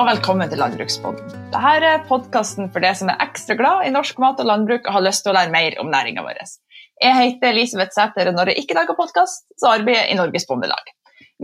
og velkommen til Landbrukspodden. Dette er podkasten for deg som er ekstra glad i norsk mat og landbruk og har lyst til å lære mer om næringa vår. Jeg heter Elisabeth Sæter, og når jeg ikke lager podkast, så arbeider jeg i Norges Bondelag.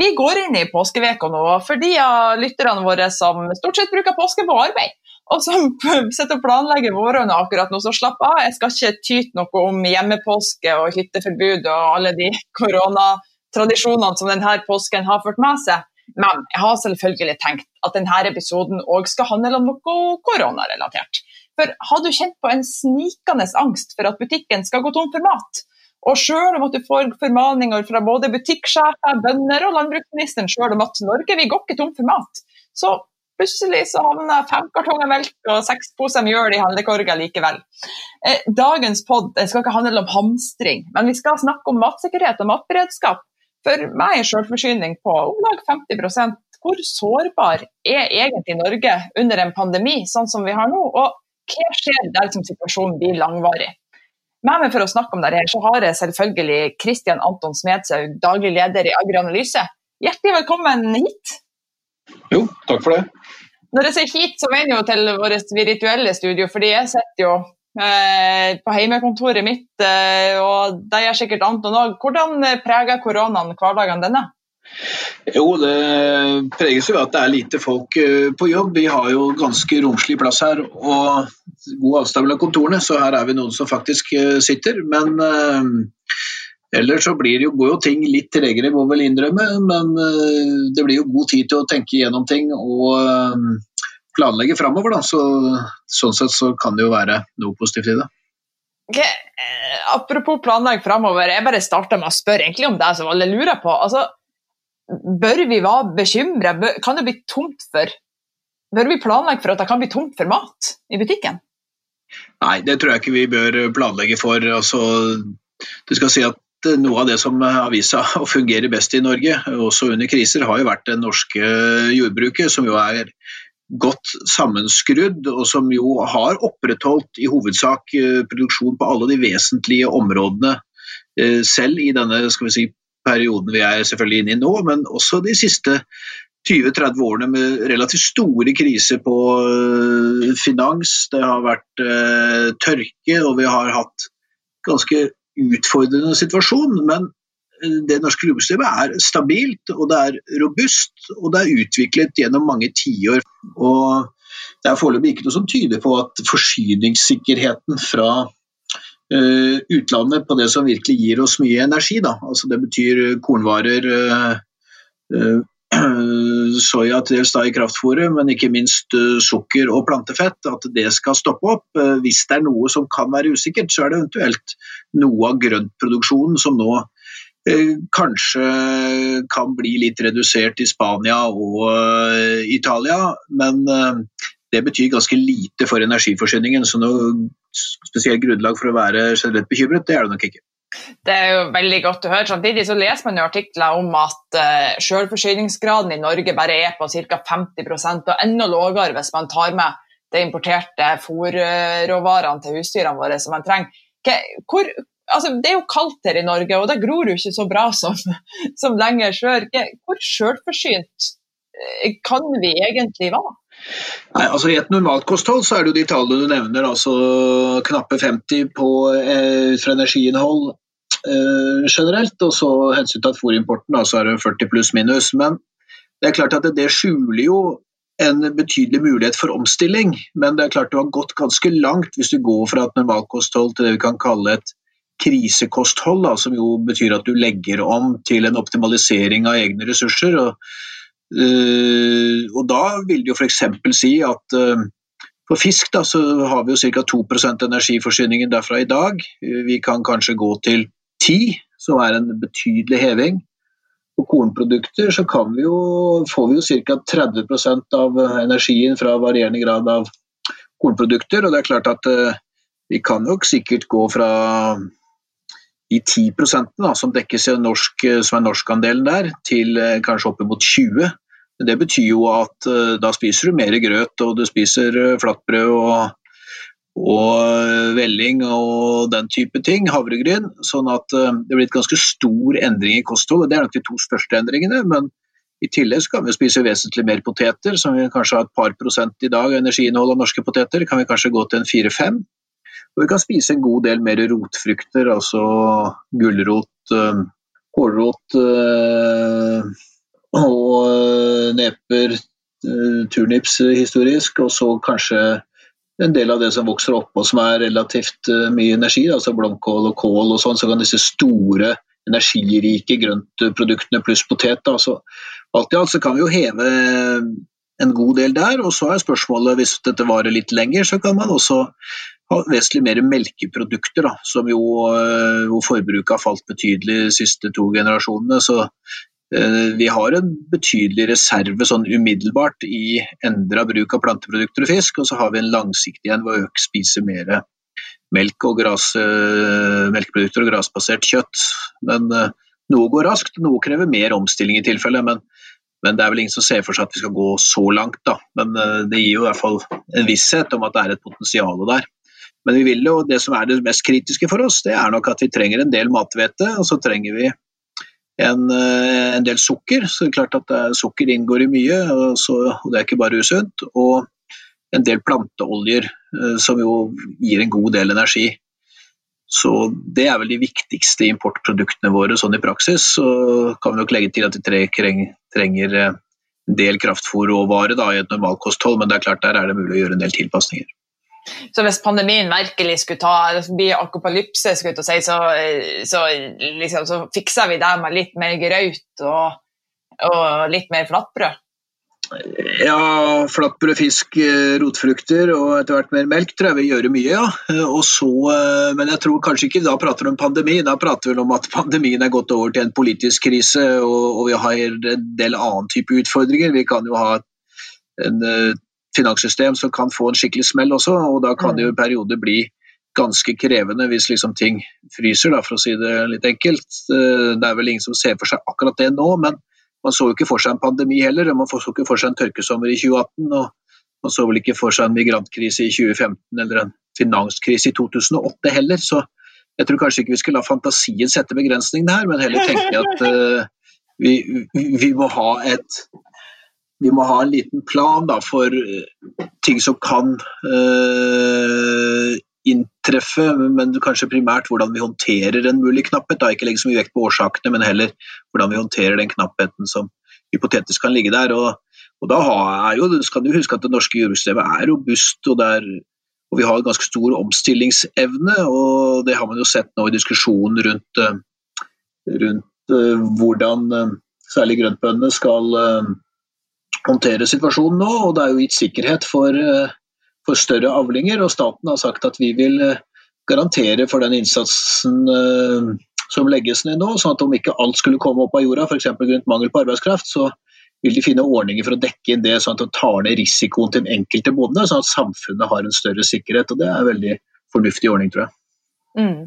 Vi går inn i påskeveka nå, for de av lytterne våre som stort sett bruker påske på arbeid, og som sitter og planlegger vårene akkurat nå, så slapp av. Jeg skal ikke tyte noe om hjemmepåske og hytteforbud og alle de koronatradisjonene som denne påsken har ført med seg. Men jeg har selvfølgelig tenkt at denne episoden òg skal handle om noe koronarelatert. For har du kjent på en snikende angst for at butikken skal gå tom for mat? Og selv om at du får formaninger fra både butikksjefer, bønder og landbruksministeren selv om at Norge vi går ikke tom for mat, så plutselig så havner fem kartonger melk og seks poser mjøl i handlekorga likevel. Eh, dagens pod skal ikke handle om hamstring, men vi skal snakke om matsikkerhet og matberedskap. For meg er selvforsyning på om lag 50% Hvor sårbar er egentlig Norge under en pandemi sånn som vi har nå, og hva skjer dersom situasjonen blir langvarig? Med meg for å snakke om dette så har jeg selvfølgelig Kristian Anton Smedshaug, daglig leder i Agroanalyse. Hjertelig velkommen hit. Jo, takk for det. Når jeg sier hit, så mener jeg jo til vårt virtuelle studio, fordi jeg sitter jo på heimekontoret mitt, eh, og det gjør sikkert Anton òg. Hvordan preger koronaen hverdagen denne? Jo, det preges jo av at det er lite folk eh, på jobb. Vi har jo ganske romslig plass her og god avstand mellom kontorene, så her er vi noen som faktisk sitter. Men eh, ellers så blir jo, går jo ting litt tregere, må vel innrømme. Men eh, det blir jo god tid til å tenke gjennom ting og uh, planlegge framover. Så, sånn sett så kan det jo være noe positivt i det. Okay. Eh, apropos planlegge framover, jeg bare starter med å spørre egentlig om det som alle lurer på. Altså, bør vi være bekymra? Kan det bli tomt for Bør vi planlegge for at det kan bli tomt for mat i butikken? Nei, det tror jeg ikke vi bør planlegge for. Altså, du skal si at noe av det som har vist seg å fungere best i Norge, også under kriser, har jo vært det norske jordbruket, som jo er godt sammenskrudd, og som jo har opprettholdt i hovedsak eh, produksjon på alle de vesentlige områdene, eh, selv i denne si, perioden vi er selvfølgelig inne i nå, men også de siste 20-30 årene med relativt store kriser på eh, finans. Det har vært tørke, og vi har hatt ganske utfordrende situasjon. Men det norske jordbrukssystemet er stabilt, og det er robust, og det er utviklet gjennom mange tiår. Og det er foreløpig ikke noe som tyder på at forsyningssikkerheten fra uh, utlandet på det som virkelig gir oss mye energi, da. altså det betyr kornvarer, uh, uh, soya til dels da i kraftfôret, men ikke minst sukker og plantefett, at det skal stoppe opp. Hvis det er noe som kan være usikkert, så er det eventuelt noe av grøntproduksjonen som nå kanskje kan bli litt redusert i Spania og eh, Italia, men eh, det betyr ganske lite for energiforsyningen. Så noe spesielt grunnlag for å være generelt bekymret, det er det nok ikke. Det er jo veldig godt å høre. Samtidig så leser man jo artikler om at selvforsyningsgraden i Norge bare er på ca. 50% og enda lavere hvis man tar med de importerte fôrråvarene til husdyrene våre som man trenger. Hvor, altså, Det er jo kaldt her i Norge, og det gror jo ikke så bra som, som lenger sør. Hvor selvforsynt eh, kan vi egentlig være? Nei, altså I et normalkosthold så er det jo de tallene du nevner, altså knappe 50 på, eh, fra energiinnhold eh, generelt, og så hensyntatt fôrimporten, så er det 40 pluss minus. Men det er klart at det, det skjuler jo en betydelig mulighet for omstilling, men det er klart du har gått ganske langt hvis du går fra et normalkosthold til det vi kan kalle et krisekosthold, da, som jo betyr at du legger om til en optimalisering av egne ressurser. Og, øh, og da vil det jo f.eks. si at øh, for fisk da, så har vi jo ca. 2 energiforsyningen derfra i dag. Vi kan kanskje gå til 10 som er en betydelig heving. På kornprodukter så vi jo, får vi jo ca. 30 av energien fra varierende grad av kornprodukter. Og det er klart at uh, vi kan nok sikkert gå fra de 10 da, som dekkes norsk, eh, som er norskandelen der, til eh, kanskje oppimot 20 Det betyr jo at eh, da spiser du mer grøt, og du spiser flatbrød og, og velling og den type ting, havregryn. Sånn at det blir et ganske stor endring i kostholdet. Det er nok de to største endringene. Men I tillegg så kan vi spise vesentlig mer poteter, som vi kanskje har et par prosent i dag av energiinnholdet av norske poteter. Kan vi kanskje gå til en fire-fem. Og vi kan spise en god del mer rotfrukter, altså gulrot, kålrot øh, og øh, neper, turnips historisk, og så kanskje en del av det som vokser oppå som er relativt mye energi, altså blomkål og kål og sånn, så kan disse store energirike grøntproduktene pluss potet. Altså, alt i alt så kan vi jo heve en god del der. Og så er spørsmålet, hvis dette varer litt lenger, så kan man også ha vesentlig mer melkeprodukter, da, som jo eh, hvor forbruket har falt betydelig de siste to generasjonene. Så eh, vi har en betydelig reserve sånn umiddelbart i endra bruk av planteprodukter og fisk, og så har vi en langsiktig en ved å øke spise mer melk og gras, eh, melkeprodukter og grasbasert kjøtt. Men eh, noe går raskt, noe krever mer omstilling i tilfelle. Men, men, det er vel ingen som ser for seg at vi skal gå så langt. Da. Men eh, det gir jo i hvert fall en visshet om at det er et potensial der. Men vi vil jo, det som er det mest kritiske for oss, det er nok at vi trenger en del mathvete, og så trenger vi en, en, del sukker. Så det er klart at Sukker inngår i mye, og, så, og det er ikke bare usunt. Og en del planteoljer, eh, som jo gir en god del energi. Så Det er vel de viktigste importproduktene våre sånn i praksis. Så kan vi nok legge til at vi trenger eh, en del kraftfôrråvare i et normalkosthold, men det er klart der er det mulig å gjøre en del tilpasninger. Så hvis pandemien virkelig skulle ta, bli akopalypse, skulle si, så, så, liksom, så, fikser vi det med litt mer grøt og, og litt mer flatbrød? Ja, flatbrød, fisk, eh, rotfrukter og etter hvert mer melk tror jeg vil gjøre mye, ja. Eh, så, eh, men jeg tror kanskje ikke da prater om pandemi, da prater vi om at pandemien er gått over til en politisk krise og, og vi har en del annen type utfordringer. Vi kan jo ha en finanssystem som kan få en skikkelig smell også, og da kan det jo i perioder bli ganske krevende hvis liksom ting fryser, da, for å si det litt enkelt. Det er vel ingen som ser for seg akkurat det nå, men man så jo ikke for seg en pandemi heller, og man så ikke for seg en tørkesommer i 2018. og Man så vel ikke for seg en migrantkrise i 2015 eller en finanskrise i 2008 heller. Så jeg tror kanskje ikke vi skal la fantasien sette begrensningene her, men heller tenke at uh, vi, vi, må ha et vi må ha en liten plan da, for ting som kan uh, inntreffe, men kanskje primært hvordan vi håndterer en mulig knapphet. Da. Ikke legge så mye vekt på årsakene, men heller hvordan vi håndterer den knappheten som hypotetisk kan ligge der. Og, og da jo, skal du huske at det norske jordbrukssystemet er robust, og, er, og, vi har ganske stor omstillingsevne. og Det har man jo sett nå i diskusjonen rundt, eh, rundt uh, hvordan uh, særlig grøntbøndene skal håndtere situasjonen nå. og Det er jo gitt sikkerhet for for større avlinger, og staten har sagt at vi vil eh, garantere for den innsatsen eh, som legges ned nå, sånn at om ikke alt skulle komme opp av jorda, f.eks. grunnet mangel på arbeidskraft, så vil de finne ordninger for å dekke inn det, sånn at de tar ned risikoen til den enkelte bonde, sånn at samfunnet har en større sikkerhet. og Det er en veldig fornuftig ordning, tror jeg. Mm.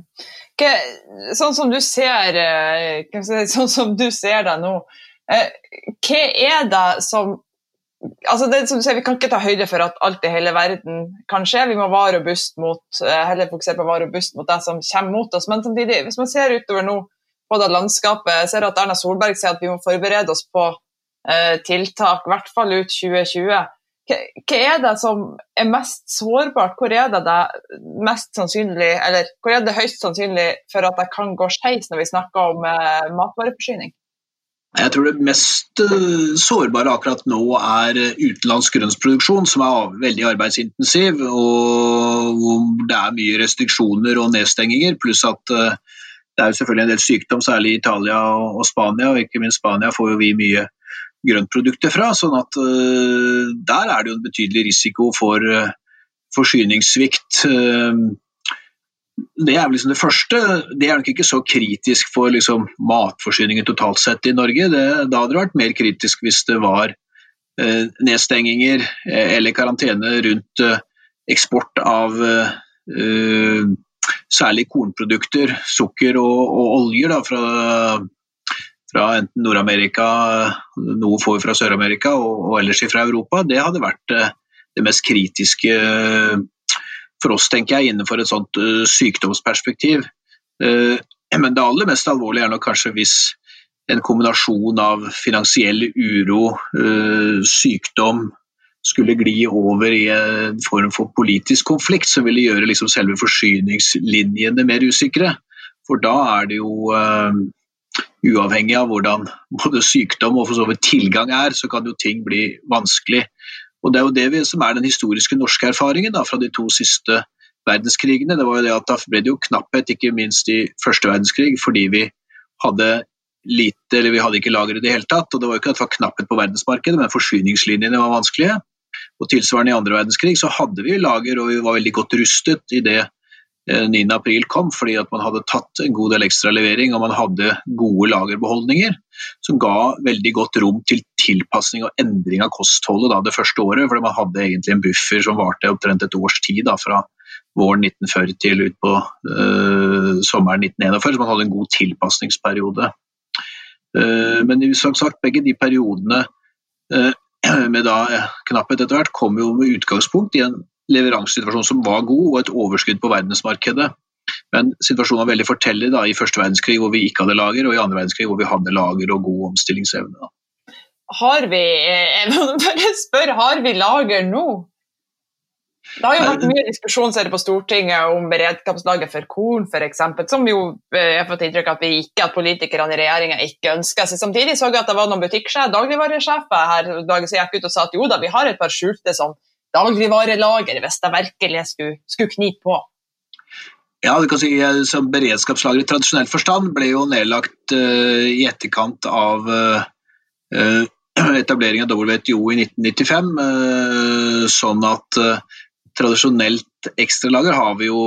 Sånn som du ser eh, sånn som du ser det nå, hva er det som altså det, som du sier, Vi kan ikke ta høyde for at alt i hele verden kan skje. Vi må være robust mot, eh, heller fokusere på å være robust mot det som kommer mot oss. Men samtidig, hvis man ser utover nå på det landskapet, ser at Erna Solberg sier at vi må forberede oss på eh, tiltak, i hvert fall ut 2020. Hva, hva er det som er mest sårbart? Hvor er det, det mest sannsynlig, eller hvor er det høyst sannsynlig for at det kan gå skeis når vi snakker om eh, matvareforsyning? Jeg tror det mest eh, sårbare akkurat nå er eh, utenlandsk grønnsproduksjon, som er veldig arbeidsintensiv. og hvor Det er mye restriksjoner og nedstenginger, pluss at eh, det er selvfølgelig en del sykdom, særlig i Italia og Spania. og Ikke minst Spania får jo vi mye grøntprodukter fra. sånn at der er det jo en betydelig risiko for forsyningssvikt det er liksom det første. Det er nok ikke så kritisk for liksom, matforsyningen totalt sett i Norge. Det, da hadde det vært mer kritisk hvis det var eh, nedstenginger eh, eller karantene rundt eh, eksport av eh, særlig kornprodukter, sukker og, og oljer da, fra, fra enten Nord-Amerika, noe får vi fra Sør-Amerika og, og, ellers fra Europa. Det hadde vært eh, det mest kritiske for oss, tenker jeg, innenfor et sånt uh, sykdomsperspektiv. Uh, men det aller mest alvorlige er nok kanskje hvis en kombinasjon av finansiell uro, sykdom, skulle gli over i en form for politisk konflikt som ville gjøre liksom selve forsyningslinjene mer usikre. For da er det jo uh, uavhengig av hvordan både sykdom og for så vidt tilgang er, så kan jo ting bli vanskelig. Og Det er jo det som er den historiske norske erfaringen da, fra de to siste verdenskrigene. Det var jo det at Da ble det jo knapphet, ikke minst i første verdenskrig, fordi vi hadde lite, eller vi hadde ikke lager i det hele tatt. og Det var jo ikke at det var knapphet på verdensmarkedet, men forsyningslinjene var vanskelige. Og Tilsvarende i andre verdenskrig så hadde vi lager, og vi var veldig godt rustet i det 9.4 eh, kom, fordi at man hadde tatt en god del ekstra levering og man hadde gode lagerbeholdninger som ga veldig godt rom til tilpasning og endring av kostholdet da, det første året. fordi Man hadde egentlig en buffer som varte opptrent et års tid, da, fra våren 1940 til ut på uh, sommeren 1941. Så man hadde en god tilpasningsperiode. Uh, men som sagt, begge de periodene uh, med da knapphet etter hvert kom jo med utgangspunkt i en leveransesituasjon som var god, og et overskudd på verdensmarkedet. Men situasjonen var veldig fortellig da, i første verdenskrig hvor vi ikke hadde lager, og i andre verdenskrig hvor vi hadde lager og god omstillingsevne. Da. Har vi jeg bare spør, har vi lager nå? Det har jo vært mye diskusjon på Stortinget om beredskapslager for korn f.eks., som jo eh, jeg har fått inntrykk av at vi ikke, at politikerne i regjeringa ikke ønsker. seg. samtidig så jeg at det var noen butikksjef, dagligvaresjefer her dagen som gikk ut og sa at jo da, vi har et par skjulte sånn dagligvarelager hvis det virkelig skulle, skulle knipe på? Ja, du kan si eh, som Beredskapslager i tradisjonell forstand ble jo nedlagt uh, i etterkant av uh, uh, etablering av WTO i 1995. sånn at tradisjonelt ekstralager har vi jo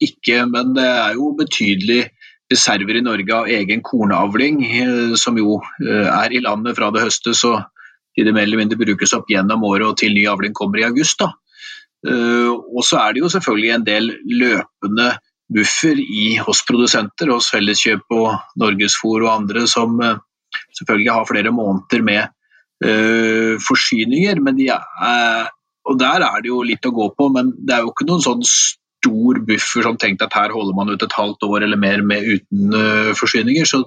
ikke, men det er jo betydelig reserver i Norge av egen kornavling, som jo er i landet fra det høstes. og de mer eller mindre brukes opp gjennom året og til ny avling kommer i august. Da. Uh, og så er det jo selvfølgelig en del løpende buffer i, hos produsenter, hos Felleskjøp og Norgesfôr og andre, som uh, selvfølgelig har flere måneder med uh, forsyninger. De er, og der er det jo litt å gå på, men det er jo ikke noen sånn stor buffer som tenkt at her holder man ut et halvt år eller mer med uten forsyninger. Så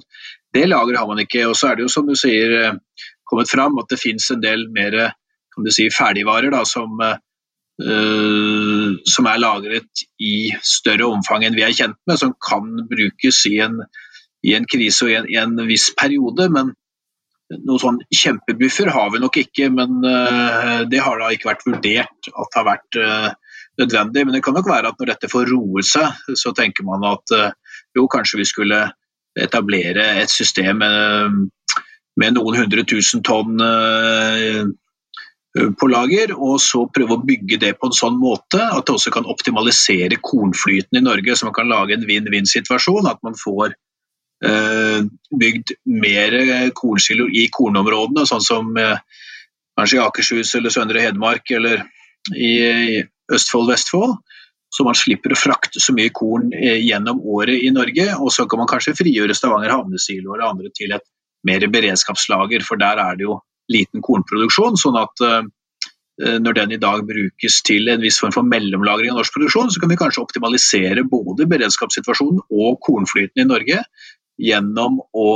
det lageret har man ikke. Og så er det jo som du sier kommet fram at det finnes en del mer si, ferdigvarer da, som, uh, som er lagret i større omfang enn vi er kjent med, som kan brukes i en, i en krise og i en, i en, viss periode. men noen sånn kjempebuffer har vi nok ikke, men uh, det har da ikke vært vurdert at det har vært uh, nødvendig. Men det kan nok være at når dette får roet seg, så tenker man at jo, kanskje vi skulle etablere et system med noen hundre tusen tonn eh, på lager, og så prøve å bygge det på en sånn måte at det også kan optimalisere kornflyten i Norge, så man kan lage en vinn-vinn-situasjon. At man får eh, bygd mer kornsilo i kornområdene, sånn som eh, kanskje i Akershus eller Søndre Hedmark eller i, Østfold-Vestfold. Så man slipper å frakte så mye korn gjennom året i Norge. Og så kan man kanskje frigjøre Stavanger havnesilo eller andre til et mer beredskapslager, for der er det jo liten kornproduksjon. sånn at uh, når den i dag brukes til en viss form for mellomlagring av norsk produksjon, så kan vi kanskje optimalisere både beredskapssituasjonen og kornflyten i Norge gjennom å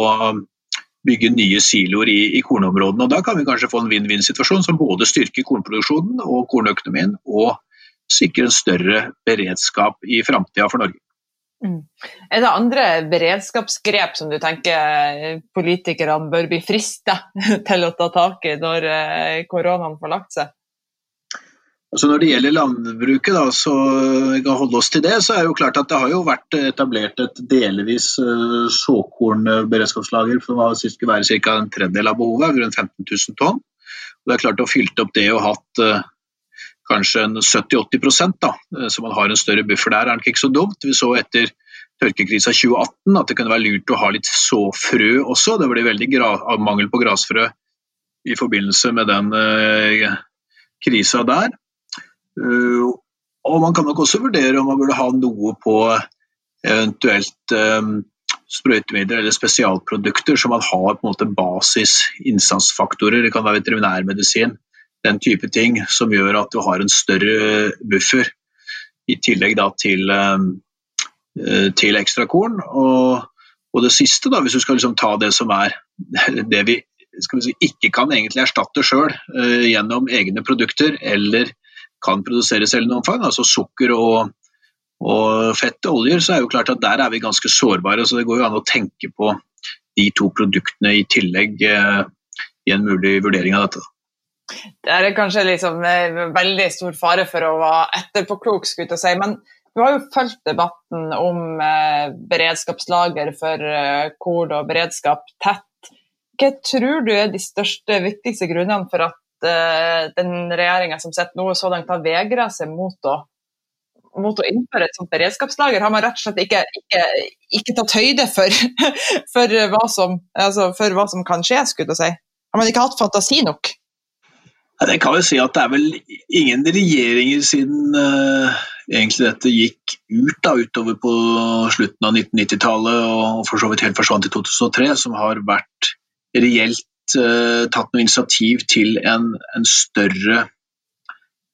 bygge nye siloer i, i, kornområdene. Og Da kan vi kanskje få en vinn-vinn-situasjon som både styrker kornproduksjonen og kornøkonomien, og sikrer en større beredskap i framtida for Norge. Mm. Er det andre beredskapsgrep som du tenker politikerne bør bli frista til å ta tak i når eh, koronaen får lagt seg? Altså når det gjelder landbruket, da, så vi kan holde oss til det, så er det jo klart at det har jo vært etablert et delvis såkornberedskapslager for hva sist skulle være ca. en tredjedel av behovet, rundt 15 000 tonn. Og det er klart å fylt opp det og hatt kanskje 70-80 da, eh, så man har en større buffer der, er nok ikke så dumt. Vi så etter tørkekrisa 2018 at det kunne være lurt å ha litt såfrø også. Det ble veldig mangel på grasfrø i forbindelse med den uh, krisa der. Uh, og man kan nok også vurdere om man burde ha noe på eventuelt um, sprøytemidler eller spesialprodukter som man har på en måte basis innsatsfaktorer. Det kan være veterinærmedisin, den type ting som gjør at du har en større buffer i tillegg da til, eh, til ekstrakorn. Og, og det siste, da, hvis du skal liksom ta det som er det vi, vi si, ikke kan egentlig erstatte sjøl uh, gjennom egne produkter, eller kan produseres i noe omfang, altså sukker og, og fett og oljer, så er jo klart at der er vi ganske sårbare. Så det går jo an å tenke på de to produktene i tillegg uh, i en mulig vurdering av dette. Det er kanskje liksom veldig stor fare for å være etterpåklok, skulle jeg si. Men du har jo fulgt debatten om eh, beredskapslager for kord korn og beredskap tett. Hva tror du er de største, viktigste grunnene for at eh, den regjeringa som sitter nå, så langt har vegra seg mot å, mot å, innføre et sånt beredskapslager? Har man rett og slett ikke, ikke, ikke tatt høyde for, for, hva som, altså for, hva som, kan skje, skulle jeg si? Har man ikke hatt fantasi nok? Jeg kan vel si at det er vel ingen regjeringer siden uh, egentlig dette gikk ut da, utover på slutten av 1990-tallet og for så vidt helt forsvant i 2003, som har vært reelt uh, tatt noe initiativ til en, en større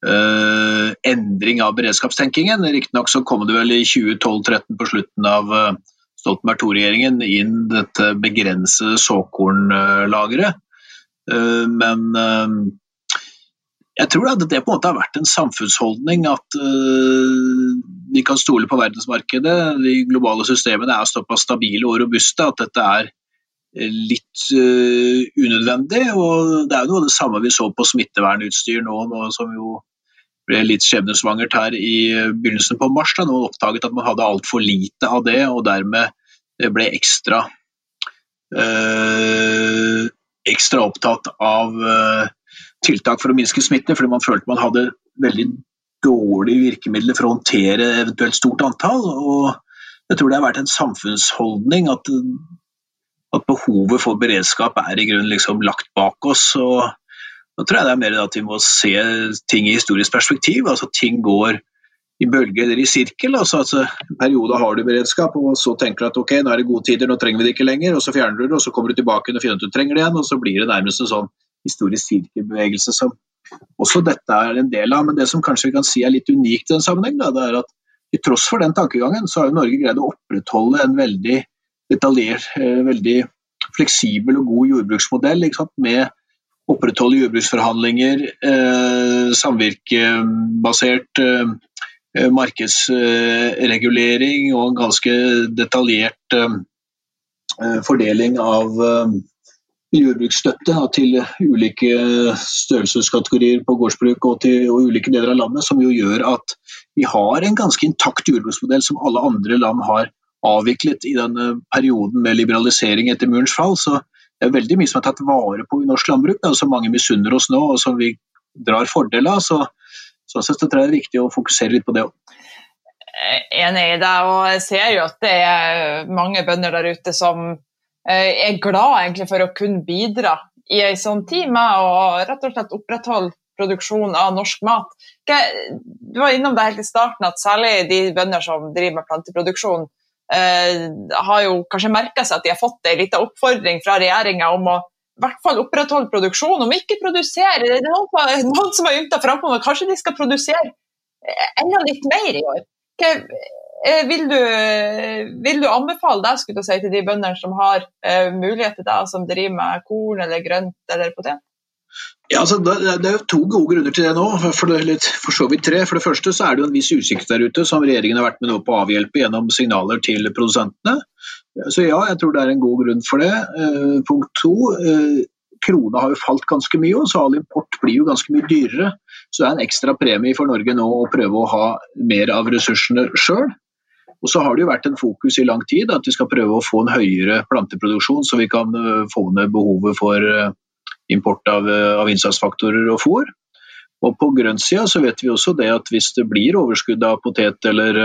uh, endring av beredskapstenkingen. Riktignok så kom det vel i 2012-2013 på slutten av Stoltenberg II-regjeringen inn dette begrensede såkornlageret. Men jeg tror at det på en måte har vært en samfunnsholdning at uh, vi kan stole på verdensmarkedet. De globale systemene er såpass stabile og robuste at dette er eh, litt uh, unødvendig. og Det er jo noe av det samme vi så på smittevernutstyr nå, nå som jo ble litt skjebnesvangert her i begynnelsen på mars. Da noen oppdaget at man hadde altfor lite av det, og dermed ble ekstra, uh, ekstra opptatt av tiltak for å minske smitte, fordi man følte man hadde veldig dårlige virkemidler for å håndtere eventuelt stort antall. og Jeg tror det har vært en samfunnsholdning at, at behovet for beredskap er i grunnen liksom lagt bak oss. og Nå tror jeg det er mer at vi må se ting i historisk perspektiv. altså Ting går i bølge eller i sirkel. altså, altså En periode har du beredskap, og så tenker du at ok, nå er det gode tider, nå trenger vi det ikke lenger. og Så fjerner du det, og så kommer du tilbake og finner ut at du trenger det igjen, og så blir det nærmest en sånn historisk sirkelbevegelse som også dette er en del av. Men det som kanskje vi kan si er litt unikt i den sammenheng, da, det er at til tross for den tankegangen, så har jo Norge greid å opprettholde en veldig detaljert, eh, veldig fleksibel og god jordbruksmodell med opprettholde jordbruksforhandlinger, eh, samvirkebasert eh, markedsregulering og en ganske detaljert fordeling av jordbruksstøtte til ulike størrelseskategorier på gårdsbruk og til og ulike deler av landet, som jo gjør at vi har en ganske intakt jordbruksmodell som alle andre land har avviklet i denne perioden med liberalisering etter murens fall. Så det er veldig mye som er tatt vare på i norsk landbruk, da, som mange misunner oss nå, og som vi drar fordel av. Så, sånn jeg tror det er viktig å fokusere litt på det òg. Enig i deg, og jeg ser jo at det er mange bønder der ute som er glad egentlig for å kunne bidra i en sånn tid med å rett og slett opprettholde produksjon av norsk mat. Du var innom det helt i starten at særlig de bønder som driver med planteproduksjon, eh, har jo kanskje merka seg at de har fått en liten oppfordring fra regjeringa om å i hvert fall opprettholde produksjon, om ikke produsere. Det er noen, noen som har ymta frampå at kanskje de skal produsere enda litt mer i år. Hva, Eh, vil du, vil du, anbefale deg skulle si, til de bøndene som har uh, mulighet til deg, som driver med korn eller grønt eller potet? Ja, altså, det, er to gode grunner til det nå, for, det, for, så vidt tre. For det første så er det en viss usikkerhet der ute som regjeringen har vært med nå på å avhjelpe gjennom signaler til produsentene. Så ja, jeg tror det er en god grunn for det. Eh, punkt to, eh, krona har jo falt ganske mye, og så all import blir jo ganske mye dyrere. Så det er en ekstra premie for Norge nå å prøve å ha mer av ressursene sjøl. Og så har det jo vært en fokus i lang tid at vi skal prøve å få en høyere planteproduksjon, så vi kan eh, få ned behovet for eh, import av, eh, av innsatsfaktorer og fôr. Og På grønnsida så vet vi også det at hvis det blir overskudd av potet eller,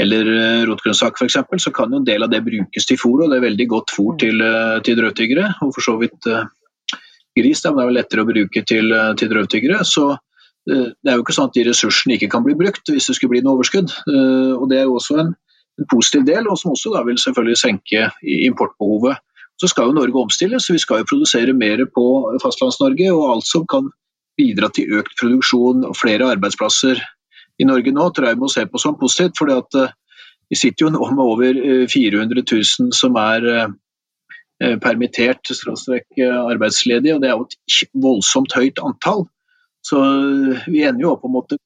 eller rotgrønnsak f.eks., så kan jo en del av det brukes til fôr, og det er veldig godt fôr til, til drøvtyggere. Og for så vidt gris, da, men det er vel lettere å bruke til, til drøvtyggere. Så det er jo ikke sånn at de ressursene ikke kan bli brukt hvis det skulle bli noe overskudd. Eh, og Det er jo også en, en positiv del, og som også da vil selvfølgelig senke importbehovet. Så skal jo Norge omstilles, så vi skal jo produsere mer på Fastlands-Norge. Og alt som kan bidra til økt produksjon og flere arbeidsplasser i Norge nå, tror jeg vi må se på som positivt. fordi eh, vi sitter jo nå med over 400 000 som er permittert, arbeidsledige, og det er jo et voldsomt høyt antall. Så vi ender jo opp å måtte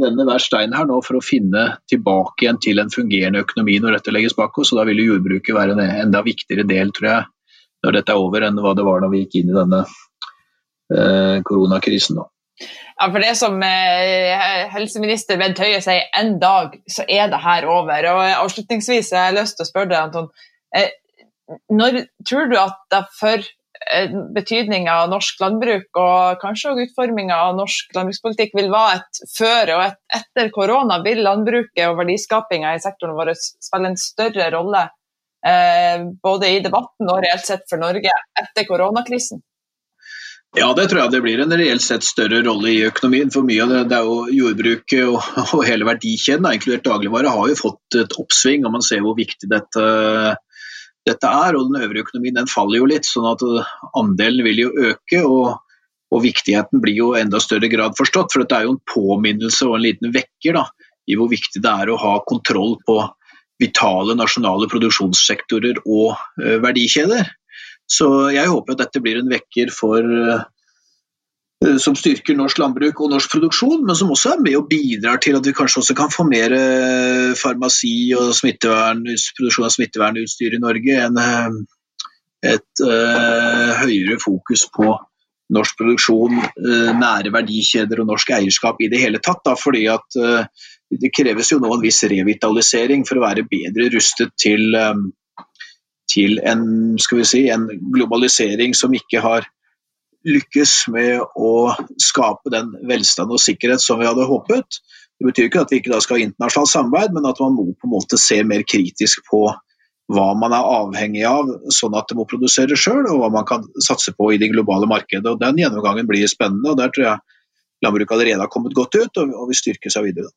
vende hver stein her nå for å finne tilbake igjen til en fungerende økonomi når dette legges bak oss. og Da vil jo jordbruket være en enda viktigere del, tror jeg, når dette er over, enn hva det var når vi gikk inn i denne eh, koronakrisen. Da. Ja, for det som eh, helseminister Bent Høie sier, en dag så er det her over. Og Avslutningsvis har jeg lyst til å spørre deg, Anton. Eh, når tror du at det for betydninga av norsk landbruk og kanskje også utforminga av norsk landbrukspolitikk vil være et før og et etter korona. Vil landbruket og verdiskapinga i sektoren vår spille en større rolle eh, både i debatten og reelt sett for Norge etter koronakrisen? Ja, det tror jeg det blir en reelt sett større rolle i økonomien. For mye av det, det er jo jordbruket og, og hele verdikjeden, inkludert dagligvare, har jo fått et oppsving. og Man ser hvor viktig dette dette er. og Den øvrige økonomien den faller jo litt, sånn at andelen vil jo øke. og, og viktigheten blir jo enda større grad forstått. For dette er jo en påminnelse og en liten vekker da, i hvor viktig det er å ha kontroll på vitale nasjonale produksjonssektorer og uh, verdikjeder. Så jeg håper at dette blir en vekker for Eh, som styrker norsk landbruk og norsk produksjon, men som også er med og bidrar til at vi kanskje også kan få mer eh, farmasi og produksjon av smittevernutstyr i Norge enn eh, et uh, høyere fokus på norsk produksjon, uh, nære verdikjeder og norsk eierskap i det hele tatt. Da, fordi at uh, det kreves jo nå en viss revitalisering for å være bedre rustet til, um, til en, si, en globalisering som ikke har lykkes med å skape den velstand og sikkerhet som vi hadde håpet. Det betyr ikke at vi ikke skal ha internasjonalt samarbeid, men at man må på en måte se mer kritisk på hva man er avhengig av, sånn at det må produsere sjøl, og hva man kan satse på i det globale markedet. Og Den gjennomgangen blir spennende, og der tror jeg landbruket allerede har kommet godt ut og vil styrke seg videre.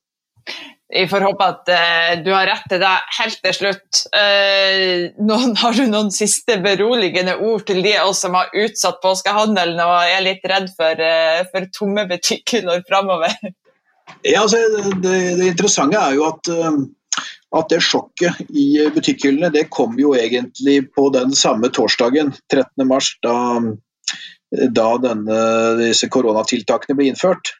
Vi får håpe at uh, du har rett til deg helt til slutt. Uh, noen, har du noen siste beroligende ord til de av oss som har utsatt påskehandelen og er litt redd for, uh, for tomme butikker framover? Ja, altså, det, det, interessante er jo at, at det sjokket i butikkhyllene det kom jo egentlig på den samme torsdagen, 13.3, da, da denne, disse koronatiltakene ble innført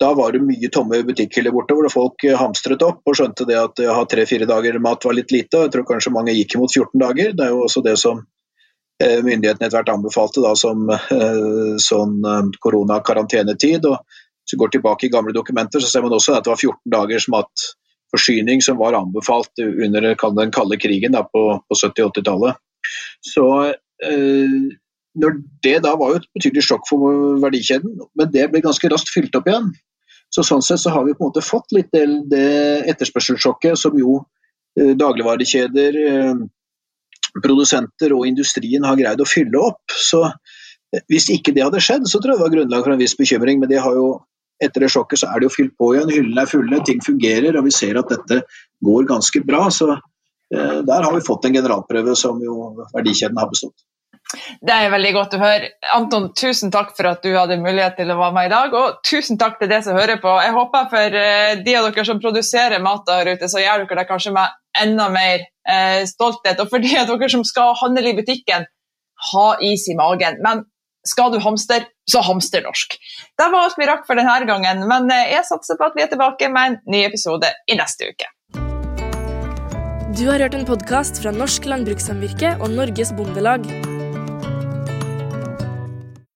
da var det mye tomme butikkhyller borte, hvor folk eh, hamstret opp og skjønte det at å ha tre-fire dager mat var litt lite. Jeg tror kanskje mange gikk imot 14 dager. Det er jo også det som eh, myndighetene etter hvert anbefalte da, som eh, sånn koronakarantenetid. og Hvis vi går tilbake i gamle dokumenter, så ser man også at det var 14 dagers matforsyning som var anbefalt under den kalde krigen da, på, på 70-80-tallet. Så når det da var jo et betydelig sjokk for verdikjeden, men det ble ganske raskt fylt opp igjen. Så Sånn sett så har vi på en måte fått litt del det etterspørselssjokket som jo eh, dagligvarekjeder, eh, produsenter og industrien har greid å fylle opp. Så eh, Hvis ikke det hadde skjedd, så tror jeg det var grunnlag for en viss bekymring. Men det har jo, etter det sjokket så er det jo fylt på igjen. Hyllene er fulle, ting fungerer, og vi ser at dette går ganske bra. Så eh, der har vi fått en generalprøve som jo verdikjeden har bestått. Det er veldig godt å høre. Anton, tusen takk for at du hadde mulighet til å være med i dag. Og tusen takk til dere som hører på. Jeg håper for eh, de av dere som produserer mat der ute, så gjør dere det kanskje med enda mer eh, stolthet. Og for de av dere som skal handle i butikken, ha is i magen. Men skal du hamster, så hamster norsk. Det var alt vi rakk for denne gangen, men eh, jeg satser på at vi er tilbake med en ny episode i neste uke. Du har hørt en podkast fra Norsk Landbrukssamvirke og Norges Bondelag.